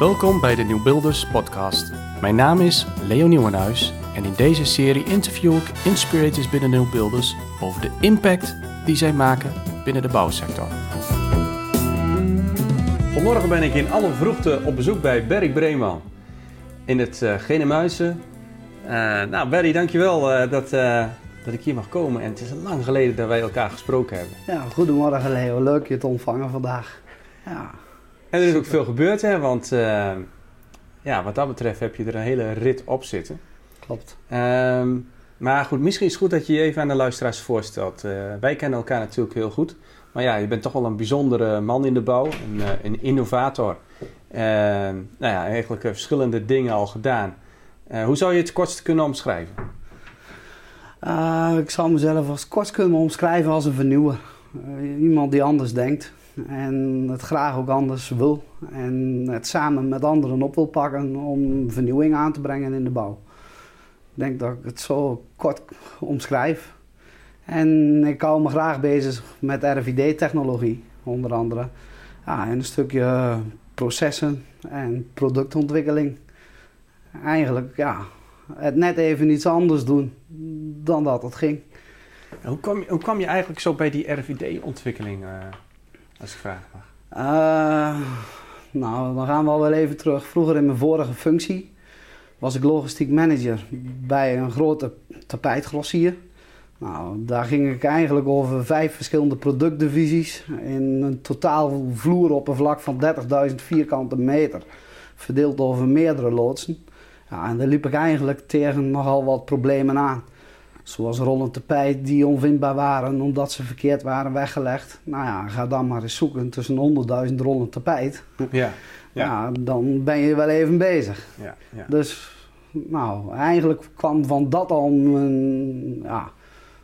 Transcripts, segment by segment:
Welkom bij de Nieuwbuilders podcast. Mijn naam is Leo Nieuwenhuis en in deze serie interview ik inspirators binnen Nieuwbuilders over de impact die zij maken binnen de bouwsector. Vanmorgen ben ik in alle vroegte op bezoek bij Berry Breeman in het uh, Genemuizen. Uh, nou Berry, dankjewel uh, dat, dat ik hier mag komen. En het is lang geleden dat wij elkaar gesproken hebben. Ja, goedemorgen Leo. Leuk je te ontvangen vandaag. Ja. En er is ook veel gebeurd, hè? Want uh, ja, wat dat betreft heb je er een hele rit op zitten. Klopt. Um, maar goed, misschien is het goed dat je je even aan de luisteraars voorstelt. Uh, wij kennen elkaar natuurlijk heel goed. Maar ja, je bent toch wel een bijzondere man in de bouw. Een, uh, een innovator. nou ja, eigenlijk verschillende dingen al gedaan. hoe zou je het kortst kunnen omschrijven? ik zou mezelf als kort kunnen omschrijven als een vernieuwer. iemand die anders denkt. En het graag ook anders wil. En het samen met anderen op wil pakken om vernieuwing aan te brengen in de bouw. Ik denk dat ik het zo kort omschrijf. En ik hou me graag bezig met RFID-technologie, onder andere. Ja, en een stukje processen en productontwikkeling. Eigenlijk, ja, het net even iets anders doen dan dat het ging. Hoe kwam, je, hoe kwam je eigenlijk zo bij die RFID-ontwikkeling? Als mag? Uh, nou, dan gaan we al wel even terug. Vroeger in mijn vorige functie was ik logistiek manager bij een grote tapijtglossier. Nou, daar ging ik eigenlijk over vijf verschillende productdivisies in een totaal vloeroppervlak van 30.000 vierkante meter, verdeeld over meerdere loodsen. Ja, en daar liep ik eigenlijk tegen nogal wat problemen aan. Zoals rollend tapijt die onvindbaar waren omdat ze verkeerd waren weggelegd. Nou ja, ga dan maar eens zoeken tussen 100.000 rollend tapijt. Ja, ja. dan ben je wel even bezig. Ja, ja. Dus nou, eigenlijk kwam van dat al mijn ja,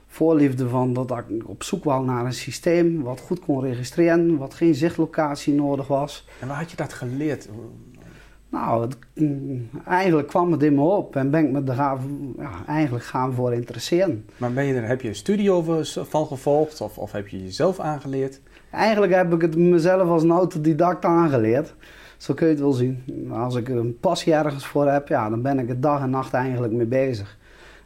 voorliefde van dat ik op zoek was naar een systeem wat goed kon registreren, wat geen zichtlocatie nodig was. En waar had je dat geleerd? Nou, het, eigenlijk kwam het in me op en ben ik me er gaan, ja, eigenlijk gaan voor interesseren. Maar ben je er, heb je een studie over van gevolgd of, of heb je jezelf aangeleerd? Eigenlijk heb ik het mezelf als een autodidact aangeleerd. Zo kun je het wel zien. Als ik een passie ergens voor heb, ja, dan ben ik er dag en nacht eigenlijk mee bezig.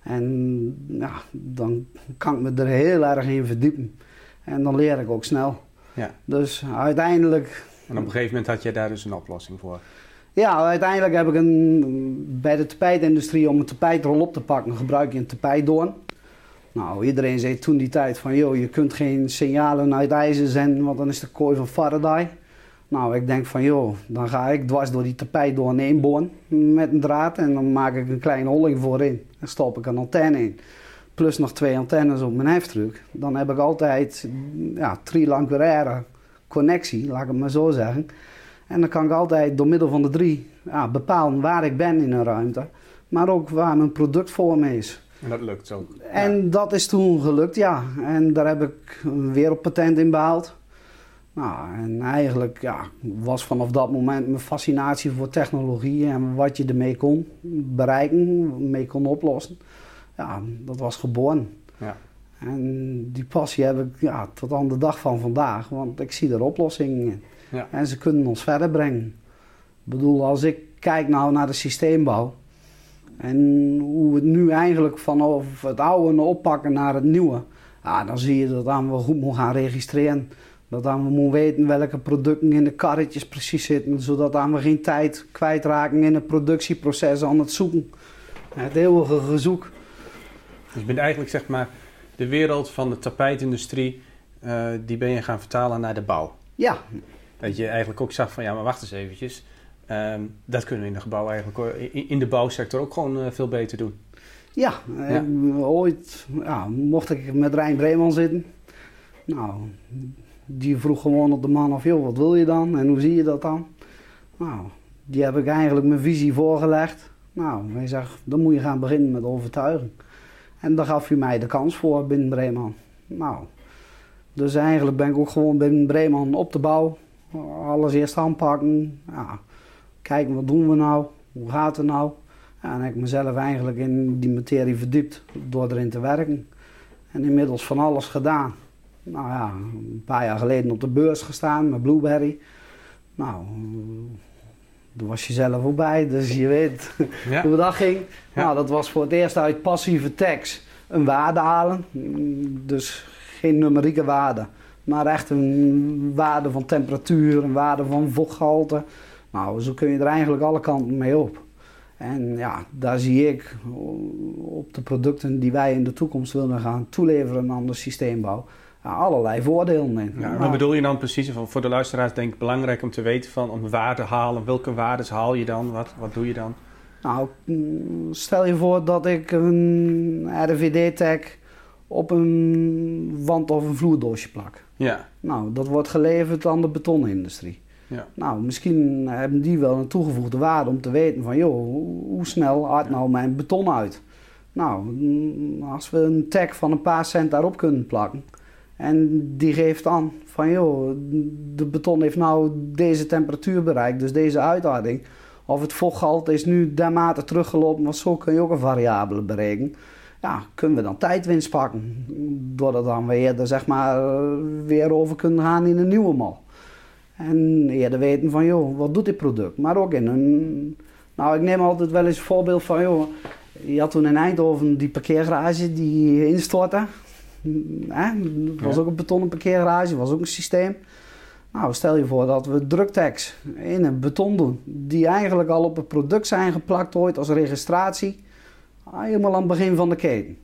En ja, dan kan ik me er heel erg in verdiepen. En dan leer ik ook snel. Ja. Dus uiteindelijk... En op een gegeven moment had je daar dus een oplossing voor? Ja, uiteindelijk heb ik een, bij de tapijtindustrie om een tapijtrol op te pakken gebruik je een tapijtdoorn. Nou, iedereen zei toen die tijd van, joh, je kunt geen signalen uit ijzer zenden, want dan is de kooi van Faraday. Nou, ik denk van, joh, dan ga ik dwars door die tapijtdoorn heen boren met een draad en dan maak ik een kleine holling voorin. Dan stop ik een antenne in. Plus nog twee antennes op mijn heftruck. Dan heb ik altijd, ja, triangulaire connectie, laat ik het maar zo zeggen. En dan kan ik altijd door middel van de drie ja, bepalen waar ik ben in een ruimte. Maar ook waar mijn productvorm is. En dat lukt zo. En dat is toen gelukt, ja. En daar heb ik een wereldpatent in behaald. Nou, en eigenlijk ja, was vanaf dat moment mijn fascinatie voor technologie en wat je ermee kon bereiken, mee kon oplossen. Ja, dat was geboren. Ja. En die passie heb ik ja, tot aan de dag van vandaag, want ik zie er oplossingen in. Ja. En ze kunnen ons verder brengen. Ik bedoel, als ik kijk nou naar de systeembouw en hoe we het nu eigenlijk vanaf het oude oppakken naar het nieuwe, ja, dan zie je dat we goed moeten gaan registreren. Dat we moeten weten welke producten in de karretjes precies zitten, zodat we geen tijd kwijtraken in het productieproces aan het zoeken. Het eeuwige gezoek. Dus je bent eigenlijk zeg maar de wereld van de tapijtindustrie, uh, die ben je gaan vertalen naar de bouw. Ja, dat je eigenlijk ook zag van ja, maar wacht eens eventjes. Ehm, dat kunnen we in de gebouw eigenlijk in de bouwsector ook gewoon uh, veel beter doen. Ja, ja. Ooit ja, mocht ik met Rijn Breeman zitten. Nou, die vroeg gewoon op de man of joh, wat wil je dan en hoe zie je dat dan? Nou, die heb ik eigenlijk mijn visie voorgelegd. Nou, hij zegt, dan moet je gaan beginnen met overtuigen. En daar gaf hij mij de kans voor binnen Breeman. Nou, dus eigenlijk ben ik ook gewoon binnen Breeman op de bouw alles eerst aanpakken. Ja, kijken wat doen we nou, hoe gaat het nou. Ja, en heb ik mezelf eigenlijk in die materie verdiept door erin te werken. En inmiddels van alles gedaan. Nou ja, een paar jaar geleden op de beurs gestaan met Blueberry. Nou, Toen was je zelf ook bij, dus je weet Ja. hoe dat ging. Ja. Nou, dat was voor het eerst uit passieve tekst een waarde halen. Dus geen numerieke waarde, maar echt een waarde van temperatuur, een waarde van vochtgehalte. Nou, zo kun je er eigenlijk alle kanten mee op. En ja, daar zie ik op de producten die wij in de toekomst willen gaan toeleveren aan de systeembouw, allerlei voordelen in. Ja, wat bedoel je dan precies? Van, voor de luisteraars denk ik belangrijk om te weten van om waarde halen. Welke waardes haal je dan? Wat, wat doe je dan? Nou, stel je voor dat ik een RVD-tag op een wand of een vloerdoosje plak. Ja, Nou, dat wordt geleverd aan de betonindustrie. Ja. Nou, misschien hebben die wel een toegevoegde waarde om te weten van, joh, hoe snel haalt nou mijn beton uit? Nou, mm, als we een tag van een paar cent daarop kunnen plakken en die geeft aan van, joh, de beton heeft nou deze temperatuur bereikt, dus deze uithouding. Of het vochtgehalte is nu dermate teruggelopen, want zo kun je ook een variabele berekenen. Ja, kunnen we dan tijdwinst pakken. Doordat dan we eerder zeg maar eh, weer over kunnen gaan in een nieuwe mal. En eerder weten van, joh, wat doet dit product? Maar ook in een... Nou, ik neem altijd wel eens een voorbeeld van, joh... Je had toen in Eindhoven die parkeergarage die instortte. Hè? Dat was Ja. ook een betonnen parkeergarage, was ook een systeem. Nou, stel je voor dat we druktags in een beton doen, die eigenlijk al op het product zijn geplakt ooit als registratie, helemaal aan het begin van de keten.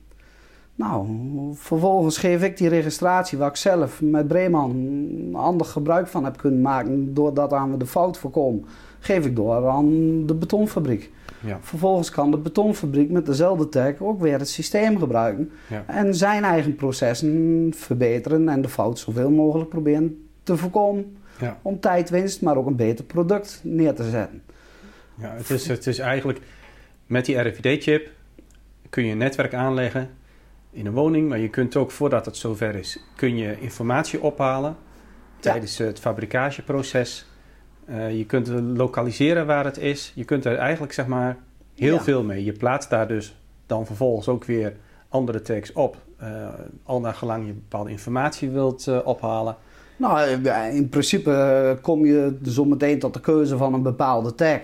Nou, vervolgens geef ik die registratie, waar ik zelf met Breeman handig gebruik van heb kunnen maken, doordat aan we de fout voorkomen, geef ik door aan de betonfabriek. ja, Vervolgens kan de betonfabriek met dezelfde tag ook weer het systeem gebruiken ja. en zijn eigen processen verbeteren en de fout zoveel mogelijk proberen te voorkomen Ja. om tijdwinst, maar ook een beter product neer te zetten. ja het, is, het is eigenlijk met die RFID-chip kun je een netwerk aanleggen in een woning, maar je kunt ook voordat het zover is, kun je informatie ophalen tijdens het fabrikageproces. Eh, je kunt lokaliseren waar het is. Je kunt er eigenlijk zeg maar heel Ja. veel mee. Je plaatst daar dus dan vervolgens ook weer andere tags op. eh, al naar gelang je bepaalde informatie wilt eh, ophalen. Nou, in principe kom je zo meteen tot de keuze van een bepaalde tag.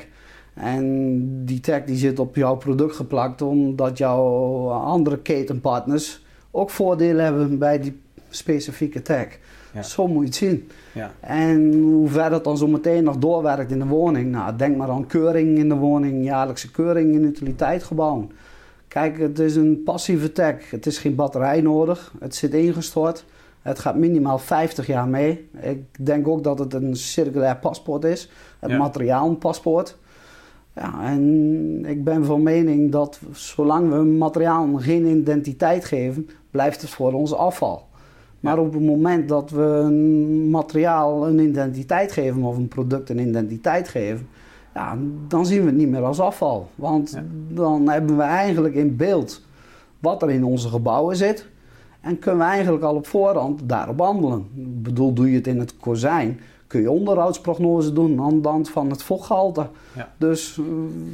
En die tag die zit op jouw product geplakt omdat jouw andere ketenpartners ook voordelen hebben bij die specifieke tag. Ja. Zo moet je het zien. Ja, En hoe ver dat dan zo meteen nog doorwerkt in de woning. Nou, denk maar aan keuring in de woning, jaarlijkse keuring in utiliteitsgebouwen. Kijk, het is een passieve tag. Het is geen batterij nodig. Het zit ingestort. Het gaat minimaal 50 jaar mee. Ik denk ook dat het een circulair paspoort is. Het Ja. materiaal een paspoort. Ja, en ik ben van mening dat zolang we materiaal geen identiteit geven, blijft het voor ons afval. Maar op het moment dat we een materiaal een identiteit geven of een product een identiteit geven, ja, dan zien we het niet meer als afval. Want Ja. dan hebben we eigenlijk in beeld wat er in onze gebouwen zit. En kunnen we eigenlijk al op voorhand daarop handelen. Ik bedoel, doe je het in het kozijn, kun je onderhoudsprognose doen aan de hand van het vochtgehalte. Ja. Dus eh,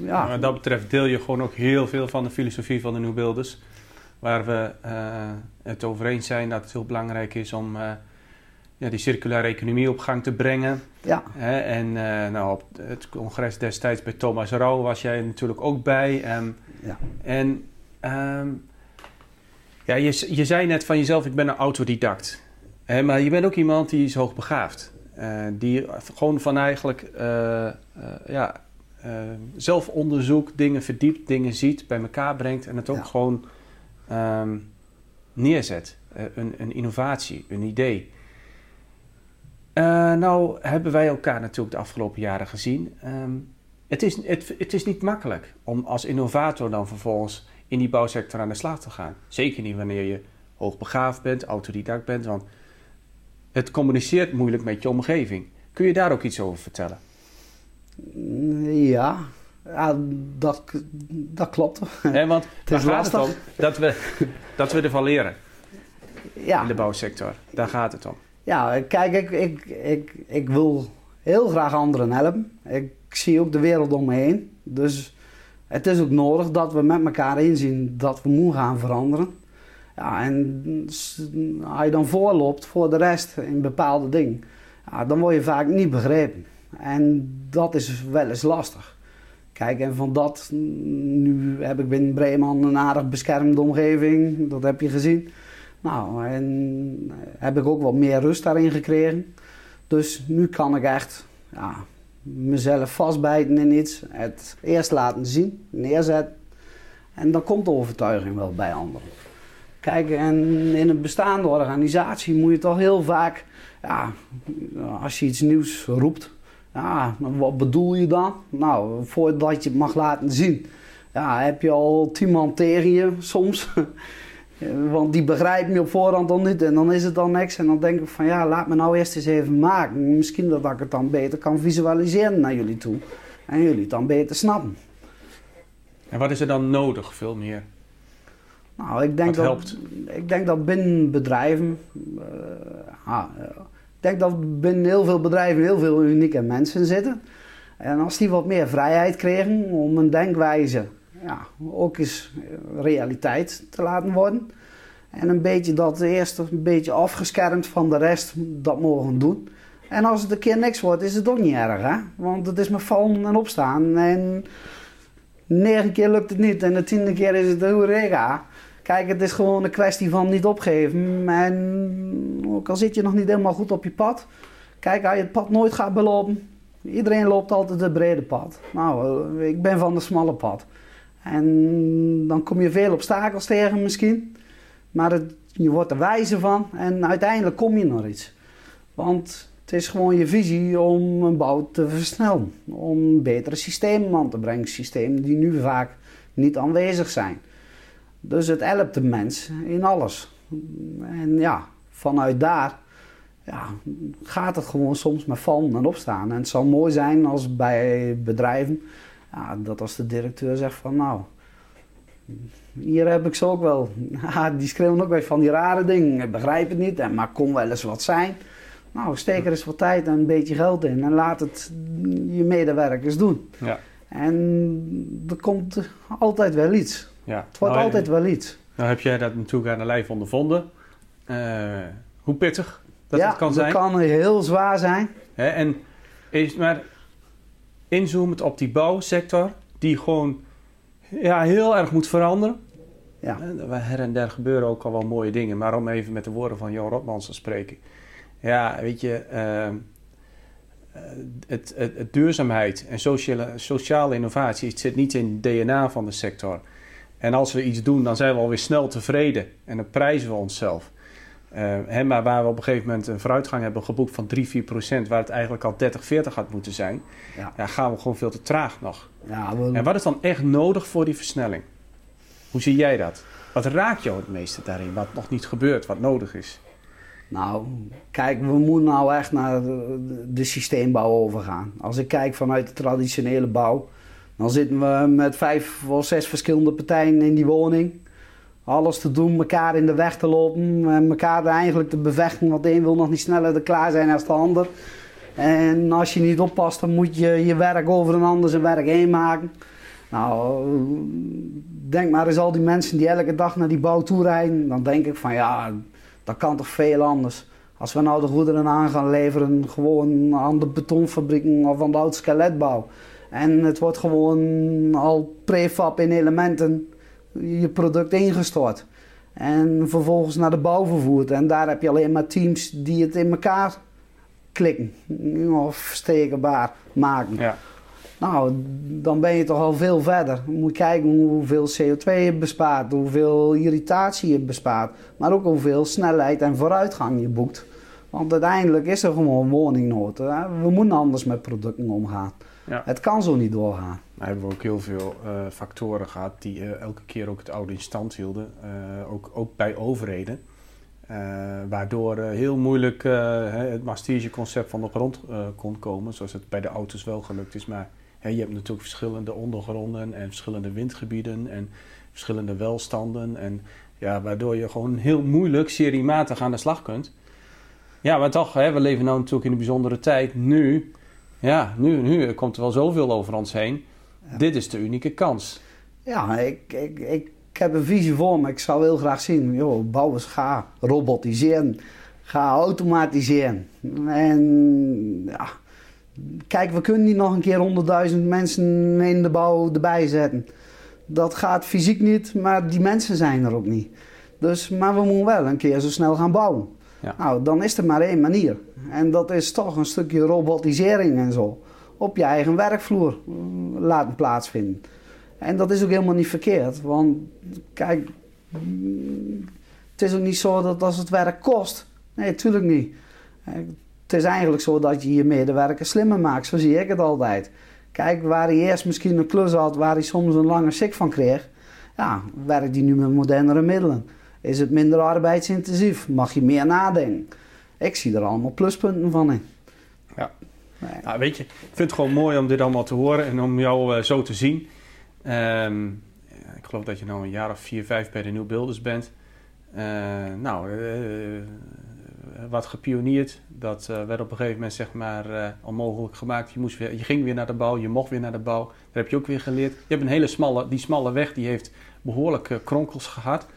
ja, Maar wat dat betreft deel je gewoon ook heel veel van de filosofie van de New Builders. Waar we eh, het over eens zijn dat het heel belangrijk is om eh, ja, die circulaire economie op gang te brengen. ja, Hè? En nou, op het congres destijds bij Thomas Rauw was jij natuurlijk ook bij. En, ja. en ehm, ja, je, je zei net van jezelf, ik ben een autodidact. Hè, maar je bent ook iemand die is hoogbegaafd. Eh die gewoon van eigenlijk eh, eh, ja, zelfonderzoek, dingen verdiept, dingen ziet, bij elkaar brengt en het ook Ja. gewoon ehm, neerzet. Een, een innovatie, een idee. Nou hebben wij elkaar natuurlijk de afgelopen jaren gezien. Ehm, het, is, het, het is niet makkelijk om als innovator dan vervolgens in die bouwsector aan de slag te gaan. Zeker niet wanneer je hoogbegaafd bent, autodidact bent, want het communiceert moeilijk met je omgeving. Kun je daar ook iets over vertellen? Ja, ja dat, dat klopt. Hè, want daar is gaat het om lastig. dat we, dat we ervan leren Ja, in de bouwsector. Daar gaat het om. ja kijk, ik, ik, ik, ik wil heel graag anderen helpen. Ik zie ook de wereld om me heen. Dus het is ook nodig dat we met elkaar inzien dat we moeten gaan veranderen. Ja, en als je dan voorloopt voor de rest in bepaalde dingen, ja, dan word je vaak niet begrepen. En dat is wel eens lastig. Kijk, en van dat, nu heb ik binnen Breeman een aardig beschermde omgeving, dat heb je gezien. Nou, en heb ik ook wat meer rust daarin gekregen. Dus nu kan ik echt ja, mezelf vastbijten in iets, het eerst laten zien, neerzetten. En dan komt de overtuiging wel bij anderen. Kijk, en in een bestaande organisatie moet je toch heel vaak, ja, als je iets nieuws roept, ja, wat bedoel je dan? Nou, voordat je het mag laten zien, ja, heb je al tien man tegen je soms. Want die begrijpen je op voorhand dan niet en dan is het dan niks. En dan denk ik van ja, laat me nou eerst eens even maken. Misschien dat ik het dan beter kan visualiseren naar jullie toe. En jullie het dan beter snappen. En wat is er dan nodig, veel meer? Nou, ik denk, dat, helpt? ik denk dat binnen bedrijven. Uh, ik denk dat binnen heel veel bedrijven heel veel unieke mensen zitten. En als die wat meer vrijheid kregen om een denkwijze ja, ook eens realiteit te laten worden. En een beetje dat eerst een beetje afgeschermd van de rest dat mogen doen. En als het een keer niks wordt, is het ook niet erg, hè? Want het is met vallen en opstaan. En negen keer lukt het niet en de tiende keer is het hoe rega. Kijk, het is gewoon een kwestie van niet opgeven. En ook al zit je nog niet helemaal goed op je pad. Kijk, als je het pad nooit gaat belopen. Iedereen loopt altijd het brede pad. Nou, eh, ik ben van de smalle pad. En dan kom je veel obstakels tegen misschien. Maar het, je wordt er wijzer van en uiteindelijk kom je naar iets. Want het is gewoon je visie om een bouw te versnellen. Om betere systemen aan te brengen. Systemen die nu vaak niet aanwezig zijn. Dus het helpt de mens in alles. En ja, vanuit daar ja, gaat het gewoon soms met vallen en opstaan. En het zou mooi zijn als bij bedrijven ja, dat als de directeur zegt van nou, hier heb ik ze ook wel. Ja, die schreeuwen ook weer van die rare dingen. Ik begrijp het niet, maar kon wel eens wat zijn. Nou, steek er eens wat tijd en een beetje geld in en laat het je medewerkers doen. Ja. En er komt altijd wel iets. Ja. Het wordt nou, altijd wel iets. Nou heb jij dat natuurlijk aan de lijf ondervonden. Uh, hoe pittig dat het kan zijn. Ja, dat kan heel zwaar zijn. en is, maar inzoomend op die bouwsector, die gewoon ja, heel erg moet veranderen. Ja. Her en der gebeuren ook al wel mooie dingen, maar om even met de woorden van Jan Rotmans te spreken. Ja, weet je, uh, het, het, het, duurzaamheid en sociale, sociale innovatie het zit niet in het DNA van de sector. En als we iets doen, dan zijn we alweer snel tevreden en dan prijzen we onszelf. Uh, maar waar we op een gegeven moment een vooruitgang hebben geboekt van 3, 4 procent, waar het eigenlijk al 30, 40 had moeten zijn, ja. ja gaan we gewoon veel te traag nog. Ja, En wat is dan echt nodig voor die versnelling? Hoe zie jij dat? Wat raakt jou het meeste daarin? Wat nog niet gebeurt, wat nodig is? Nou, kijk, we moeten nou echt naar de, de systeembouw overgaan. Als ik kijk vanuit de traditionele bouw, dan zitten we met vijf of zes verschillende partijen in die woning alles te doen, elkaar in de weg te lopen en elkaar eigenlijk te bevechten. Want de een wil nog niet sneller er klaar zijn als de ander. En als je niet oppast, dan moet je je werk over een ander zijn werk heen maken. Nou, denk maar eens al die mensen die elke dag naar die bouw toe rijden. Dan denk ik van ja, dat kan toch veel anders. Als we nou de goederen aan gaan leveren, gewoon aan de betonfabrieken of aan de oud skeletbouw. En het wordt gewoon al prefab in elementen je product ingestort. En vervolgens naar de bouw vervoerd. En daar heb je alleen maar teams die het in elkaar klikken. Of stekenbaar maken. Ja. Nou, dan ben je toch al veel verder. Je moet kijken hoeveel CO2 je bespaart, hoeveel irritatie je bespaart. Maar ook hoeveel snelheid en vooruitgang je boekt. Want uiteindelijk is er gewoon woningnood. We moeten anders met producten omgaan. Ja. Het kan zo niet doorgaan. We hebben we ook heel veel uh, factoren gehad die uh, elke keer ook het oude in stand hielden. Uh, ook, ook bij overheden. waardoor heel moeilijk het mastigeconcept van de grond kon komen. Zoals het bij de auto's wel gelukt is. Maar je hebt natuurlijk verschillende ondergronden en verschillende windgebieden en verschillende welstanden. En ja, waardoor je gewoon heel moeilijk seriematig aan de slag kunt. Ja, maar toch, hè, we leven nu natuurlijk in een bijzondere tijd. Nu, ja, nu, nu komt er wel zoveel over ons heen. Dit is de unieke kans. Ja, ik, ik, ik, heb een visie voor me. Ik zou heel graag zien, joh, bouwers, ga robotiseren. Ga automatiseren. En ja, kijk, we kunnen niet nog een keer honderdduizend mensen in de bouw erbij zetten. Dat gaat fysiek niet, maar die mensen zijn er ook niet. Dus, maar we moeten wel een keer zo snel gaan bouwen. Ja. Nou, dan is er maar één manier. En dat is toch een stukje robotisering en zo. Op je eigen werkvloer mm, laten plaatsvinden. En dat is ook helemaal niet verkeerd. Want kijk, mm, het is ook niet zo dat als het werk kost. Nee, natuurlijk niet. Eh, Het is eigenlijk zo dat je je medewerkers slimmer maakt. Zo zie ik het altijd. Kijk, waar hij eerst misschien een klus had waar hij soms een lange sik van kreeg. Ja, werkt hij nu met modernere middelen. Is het minder arbeidsintensief? Mag je meer nadenken? Ik zie er allemaal pluspunten van in. Ja. Nee. Nou, weet je, ik vind het gewoon mooi om dit allemaal te horen en om jou eh, zo te zien. Ehm, ik geloof dat je nu een jaar of vier, vijf bij de Nieuw Builders bent. Eh, nou, eh, wat gepioneerd. Dat werd op een gegeven moment zeg maar onmogelijk gemaakt. Je, moest weer, je ging weer naar de bouw, je mocht weer naar de bouw. Daar heb je ook weer geleerd. Je hebt een hele smalle, die smalle weg die heeft behoorlijk eh, kronkels gehad.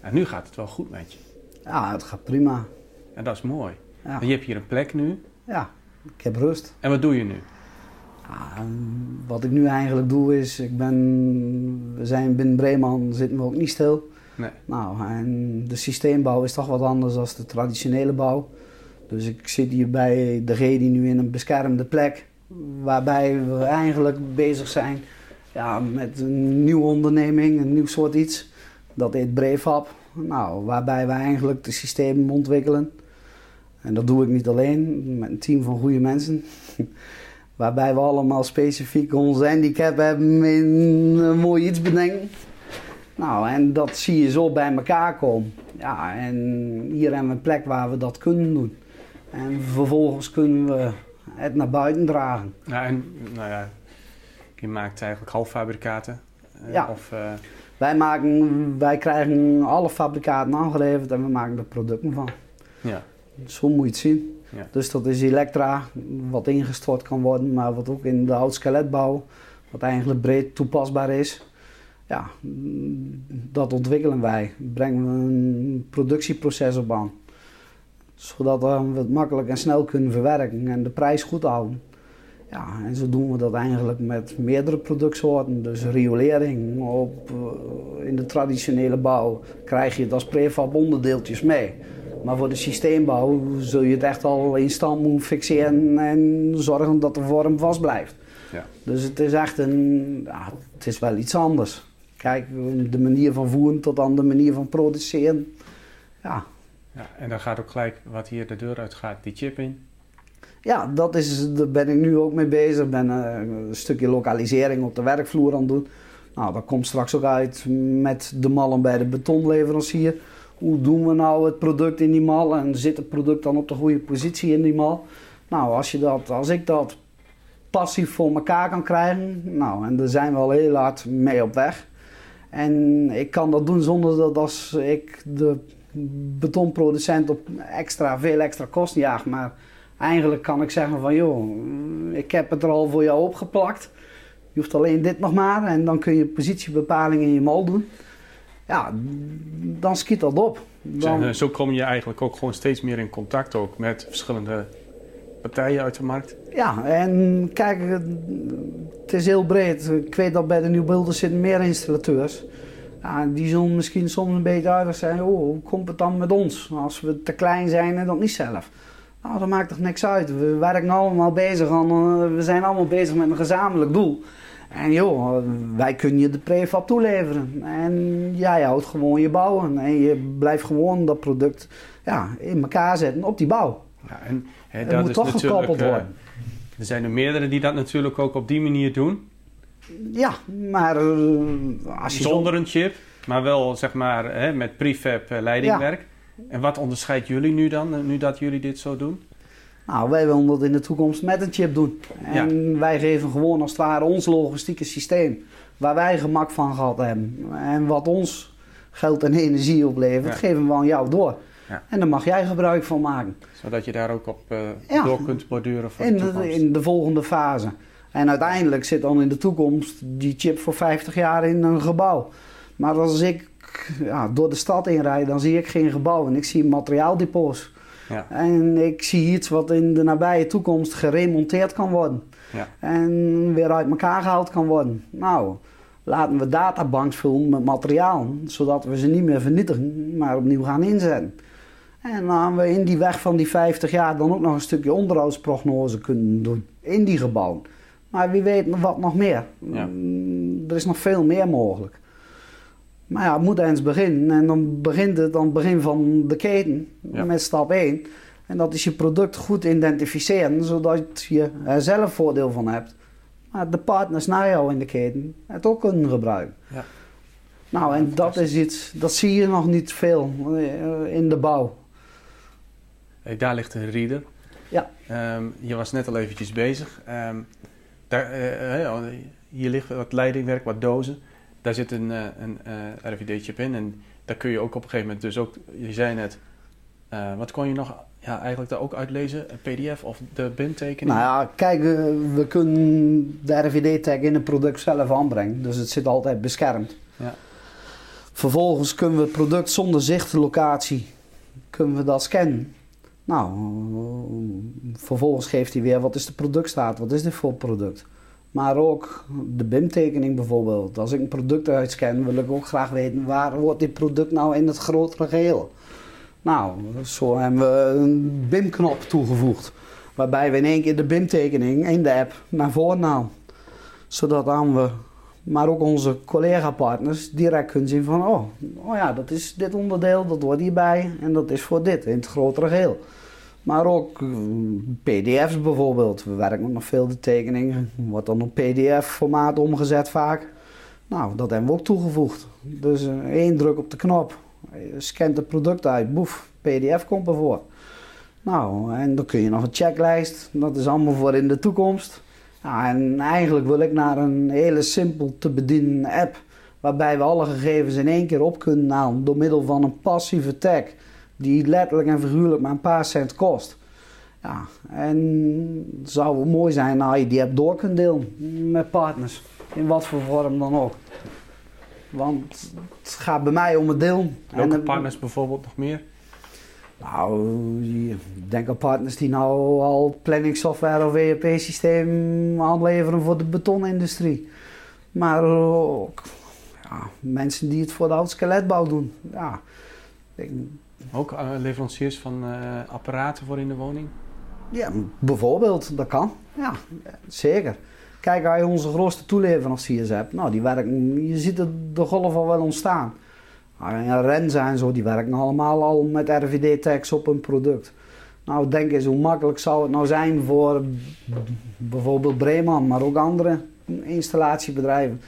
En nu gaat het wel goed met je. Ja, het gaat prima. En dat is mooi. Ja, En je hebt hier een plek nu. ja ik heb rust. En wat doe je nu? Ja, wat ik nu eigenlijk doe is, ik ben, we zijn binnen Breeman zitten we ook niet stil. Nee. Nou, en de systeembouw is toch wat anders dan de traditionele bouw. Dus ik zit hier bij de G die nu in een beschermde plek, waarbij we eigenlijk bezig zijn ja, met een nieuwe onderneming, een nieuw soort iets. Dat heet Brefab. Nou, waarbij we eigenlijk de systemen ontwikkelen. En dat doe ik niet alleen, met een team van goede mensen. Waarbij we allemaal specifiek onze handicap hebben in een mooi iets bedenken. Nou, en dat zie je zo bij elkaar komen. Ja, en hier hebben we een plek waar we dat kunnen doen. En vervolgens kunnen we het naar buiten dragen. Nou, en, nou ja, je maakt eigenlijk halffabrikaten. eh, Ja. Of, eh, Wij, maken, wij krijgen alle fabrikaten aangeleverd en we maken er producten van. ja. Zo moet je het zien. Ja. Dus dat is elektra, wat ingestort kan worden, maar wat ook in de oud-skeletbouw, wat eigenlijk breed toepasbaar is. Ja, dat ontwikkelen wij. Brengen we een productieproces op aan. Zodat we het makkelijk en snel kunnen verwerken en de prijs goed houden. Ja, en zo doen we dat eigenlijk met meerdere productsoorten. Dus riolering op, eh, in de traditionele bouw krijg je het als prefab onderdeeltjes mee. Maar voor de systeembouw zul je het echt al in stand moeten fixeren en zorgen dat de vorm vast blijft. Ja. Dus het is echt een, ja, het is wel iets anders. Kijk, de manier van voeren tot aan de manier van produceren. Ja, ja. En dan gaat ook gelijk wat hier de deur uit gaat, die chip in. Ja dat is, daar ben ik nu ook mee bezig. Ik ben eh, een stukje lokalisering op de werkvloer aan het doen. Nou, dat komt straks ook uit met de mallen bij de betonleverancier. Hoe doen we nou het product in die mal en zit het product dan op de goede positie in die mal? Nou, als, je dat, als ik dat passief voor elkaar kan krijgen, nou, en daar zijn we al heel hard mee op weg. En ik kan dat doen zonder dat als ik de betonproducent op extra, veel extra kosten jaag. Maar eigenlijk kan ik zeggen van joh, ik heb het er al voor jou opgeplakt. Je hoeft alleen dit nog maar en dan kun je positiebepaling in je mal doen. Ja, dan schiet dat op. Dan, eh, zo kom je eigenlijk ook gewoon steeds meer in contact ook met verschillende partijen uit de markt. Ja, en kijk, het is heel breed. Ik weet dat bij de Nieuwbeelders zitten meer installateurs. Ja, die zullen misschien soms een beetje aardig zijn. Oh, hoe komt het dan met ons? Als we te klein zijn en dat niet zelf. Nou, dat maakt toch niks uit. We werken allemaal bezig aan, eh, we zijn allemaal bezig met een gezamenlijk doel. En joh, wij kunnen je de prefab toeleveren. En jij houdt gewoon je bouwen. En je blijft gewoon dat product ja, in elkaar zetten op die bouw. Ja, en, hè, Het dat moet toch gekoppeld eh, worden. er zijn er meerdere die dat natuurlijk ook op die manier doen. Ja, maar eh, als je Zonder een chip, maar wel zeg maar hè, met prefab leidingwerk. En wat onderscheidt jullie nu dan, eh, nu dat jullie dit zo doen? Nou, wij willen dat in de toekomst met een chip doen. En wij geven gewoon als het ware ons logistieke systeem. Waar wij gemak van gehad hebben. En wat ons geld en energie oplevert, Ja. geven we aan jou door. Ja. En daar mag jij gebruik van maken. Zodat je daar ook op eh, door kunt borduren voor In de de, toekomst. in de volgende fase. En uiteindelijk zit dan in de toekomst die chip voor 50 jaar in een gebouw. Maar als ik ja, door de stad inrijd, dan zie ik geen gebouw en ik zie materiaaldepots. Ja. En ik zie iets wat in de nabije toekomst geremonteerd kan worden. Ja. En weer uit elkaar gehaald kan worden. Nou, laten we databanks vullen met materiaal. Zodat we ze niet meer vernietigen, maar opnieuw gaan inzetten. En dan hebben we in die weg van die 50 jaar dan ook nog een stukje onderhoudsprognose kunnen doen. In die gebouwen. Maar wie weet wat nog meer. Ja. Er is nog veel meer mogelijk. Maar ja, het moet eens beginnen. En dan begint het aan het begin van de keten Ja. met stap 1. En dat is je product goed identificeren, zodat je er zelf voordeel van hebt. Maar de partners na jou in de keten het ook kunnen gebruiken. Ja. Nou, en dat is iets, dat zie je nog niet veel eh, in de bouw. Hey, daar ligt een reader. Ja. Ehm, je was net al eventjes bezig. Ehm, daar, eh, eh, hier ligt wat leidingwerk, wat dozen. Daar zit een, eh, een eh, RFID-chip in. En daar kun je ook op een gegeven moment dus ook... Je zei net... eh, wat kon je nog ja, eigenlijk daar ook uitlezen? Een pdf of de BIM-tekening? Nou ja, kijk, we kunnen de RFID-tag in het product zelf aanbrengen. Dus het zit altijd beschermd. Ja. Vervolgens kunnen we het product zonder zichtlocatie kunnen we dat scannen. Nou, vervolgens geeft hij weer wat is de productstaat, wat is dit voor product. Maar ook de BIM-tekening bijvoorbeeld. Als ik een product uitscan, wil ik ook graag weten waar hoort dit product nou in het grotere geheel. Nou, zo hebben we een BIM-knop toegevoegd. Waarbij we in één keer de BIM-tekening in de app naar voren halen. Zodat dan we, maar ook onze collega-partners, direct kunnen zien van... Oh, oh ja, dat is dit onderdeel, dat hoort hierbij en dat is voor dit, in het grotere geheel. Maar ook eh, pdf's bijvoorbeeld. We werken nog veel de tekeningen. Wordt dan op pdf-formaat omgezet vaak. Nou, dat hebben we ook toegevoegd. Dus eh, één druk op de knop. Je scant het product uit. Boef, pdf komt ervoor. Nou, en dan kun je nog een checklist. Dat is allemaal voor in de toekomst. Ja, en eigenlijk wil ik naar een hele simpel te bedienen app. Waarbij we alle gegevens in één keer op kunnen halen. Door middel van een passieve tag. Die letterlijk en figuurlijk maar een paar cent kost. Ja, en het zou mooi zijn nou je die app door kunt delen met partners. In wat voor vorm dan ook. Want het gaat bij mij om het deel. Welke En, partners bijvoorbeeld nog meer? Nou, je- denk aan partners die nou al planning software of ERP-systeem aanleveren voor de betonindustrie. Maar ook ja, mensen die het voor de oud-skeletbouw doen. Ja, ik- Ook eh, leveranciers van eh, apparaten voor in de woning? ja, bijvoorbeeld, dat kan. Ja, zeker. Kijk, als je onze grootste toeleveranciers hebt, nou, die werken, je ziet de golf al wel ontstaan. Nou, en Renza en zo, die werken allemaal al met RFID-tags op hun product. Nou, denk eens hoe makkelijk zou het nou zijn voor bijvoorbeeld Breman, maar ook andere installatiebedrijven.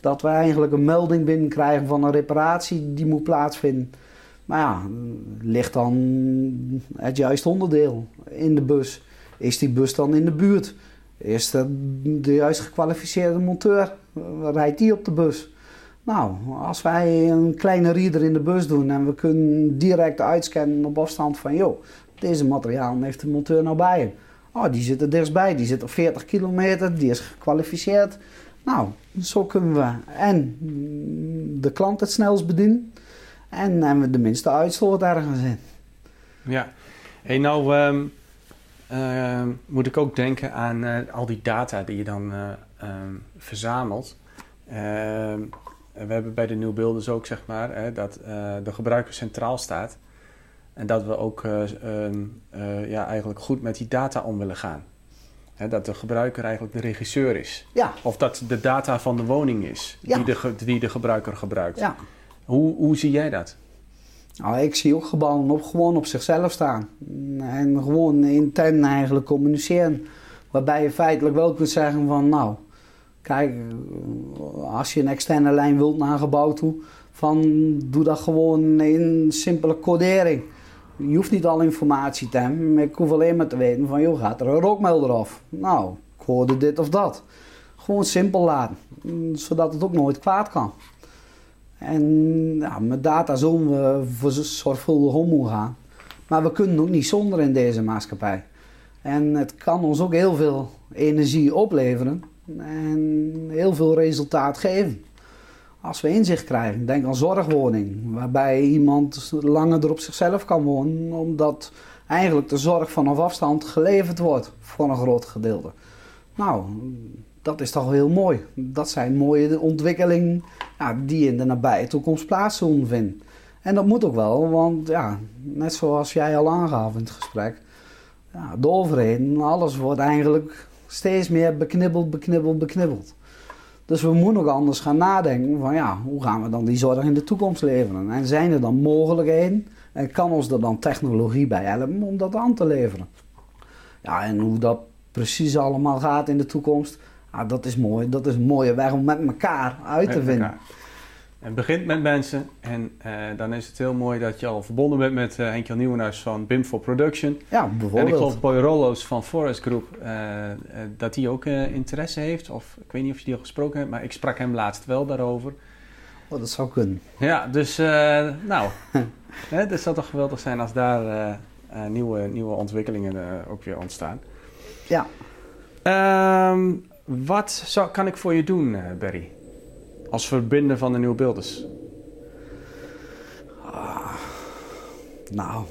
Dat we eigenlijk een melding binnenkrijgen van een reparatie die moet plaatsvinden. Maar ja, ligt dan het juiste onderdeel in de bus? Is die bus dan in de buurt? Is er de juist gekwalificeerde monteur? Rijdt die op de bus? Nou, als wij een kleine reader in de bus doen en we kunnen direct uitscannen op afstand van... joh, deze materiaal heeft de monteur nou bij hem. Oh, die zit er dichtstbij, die zit op 40 kilometer, die is gekwalificeerd. Nou, zo kunnen we en de klant het snelst bedienen... en hebben we de minste uitstoot ergens in. Ja. Hey, nou ehm, ehm, moet ik ook denken aan eh, al die data die je dan eh, ehm, verzamelt. We hebben bij de nieuwbeelders ook zeg maar hè, dat eh, de gebruiker centraal staat. En dat we ook ja, eigenlijk goed met die data om willen gaan. Hè, dat de gebruiker eigenlijk de regisseur is. Ja, Of dat de data van de woning is Ja. die, de, die de gebruiker gebruikt. ja. Hoe, hoe zie jij dat? Nou, ik zie ook gebouwen op, gewoon op zichzelf staan. En gewoon intern eigenlijk communiceren. Waarbij je feitelijk wel kunt zeggen van nou, kijk, als je een externe lijn wilt naar een gebouw toe, van doe dat gewoon in simpele codering. Je hoeft niet al informatie te hebben, ik hoef alleen maar te weten van joh, gaat er een rookmelder af? Nou, ik hoorde dit of dat. Gewoon simpel laten, zodat het ook nooit kwaad kan. En met data zullen we voor zo- zorgvuldig om moeten gaan. Maar we kunnen ook niet zonder in deze maatschappij. En het kan ons ook heel veel energie opleveren en heel veel resultaat geven. Als we inzicht krijgen, denk aan zorgwoning, waarbij iemand langer er op zichzelf kan wonen, omdat eigenlijk de zorg vanaf afstand geleverd wordt voor een groot gedeelte. Nou, dat is toch heel mooi. Dat zijn mooie ontwikkelingen die in de nabije toekomst plaats zullen vinden. En dat moet ook wel, want ja, net zoals jij al aangaf in het gesprek, ja, alles wordt eigenlijk steeds meer beknibbeld, beknibbeld, beknibbeld. Dus we moeten ook anders gaan nadenken van ja, hoe gaan we dan die zorg in de toekomst leveren? En zijn er dan mogelijkheden en kan ons er dan technologie bij helpen om dat aan te leveren? Ja, en hoe dat precies allemaal gaat in de toekomst, ja, dat is mooi. Dat is een mooie weg om met elkaar uit te vinden. Het begint met mensen en uh, dan is het heel mooi dat je al verbonden bent met uh, Henk-Jan Nieuwenhuis van BIM for Production. Ja, bijvoorbeeld. En ik geloof Boy Rollo's van Forest Group, uh, dat hij ook interesse heeft. Of ik weet niet of je die al gesproken hebt, maar ik sprak hem laatst wel daarover. Oh, dat zou kunnen. Ja, dus nou, hè, het zou toch geweldig zijn als daar nieuwe, nieuwe ontwikkelingen ook weer ontstaan. Ja. Um, wat zou, kan ik voor je doen, Barry? als verbinder van de nieuwe beelders? Ah, nou,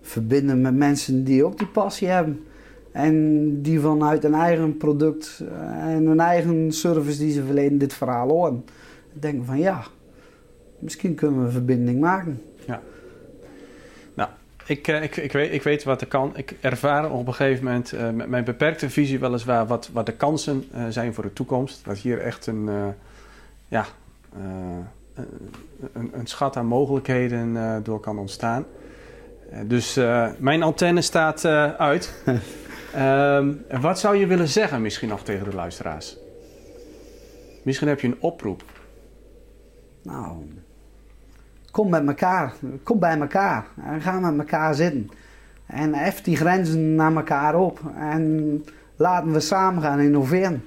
verbinden met mensen die ook die passie hebben. En die vanuit een eigen product en hun eigen service die ze verlenen dit verhaal horen. Denken van ja, misschien kunnen we een verbinding maken. Ik, eh, ik, ik, weet, ik weet wat er kan. Ik ervaar op een gegeven moment uh, met mijn beperkte visie weliswaar wat, wat de kansen uh, zijn voor de toekomst. Dat hier echt een, ja, een, een, schat aan mogelijkheden door kan ontstaan. dus mijn antenne staat uit. um, wat zou je willen zeggen misschien nog tegen de luisteraars? Misschien heb je een oproep. Nou, kom met elkaar, kom bij elkaar en ga met elkaar zitten. En hef die grenzen naar elkaar op en laten we samen gaan innoveren.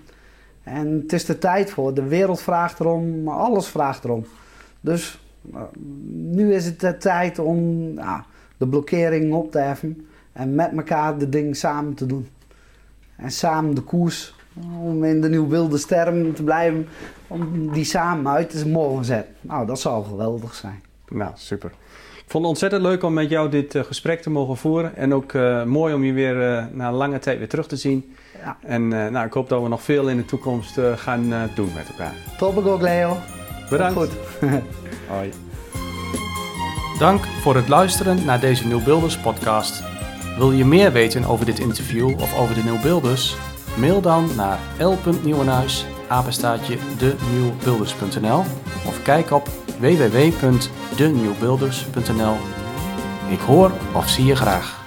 En het is de tijd voor, de wereld vraagt erom, alles vraagt erom. Dus eh, nu is het de tijd om de blokkering op te heffen en met elkaar de ding samen te doen. En samen de koers, om in de nieuwe wilde sterren te blijven, om die samen uit te mogen zetten. Nou, dat zou geweldig zijn. Nou, super. Ik vond het ontzettend leuk om met jou dit uh, gesprek te mogen voeren. En ook uh, mooi om je weer uh, na een lange tijd weer terug te zien. Ja. En nou, ik hoop dat we nog veel in de toekomst gaan doen met elkaar. Top ook, Leo. Bedankt. Goed. Hoi. Dank voor het luisteren naar deze Nieuwbeelders podcast. Wil je meer weten over dit interview of over de Nieuwbeelders? Mail dan naar l.nieuwenhuis, apenstaatje denieuwbeelders.nl of kijk op www.denieuwbuilders.nl. Ik hoor of zie je graag.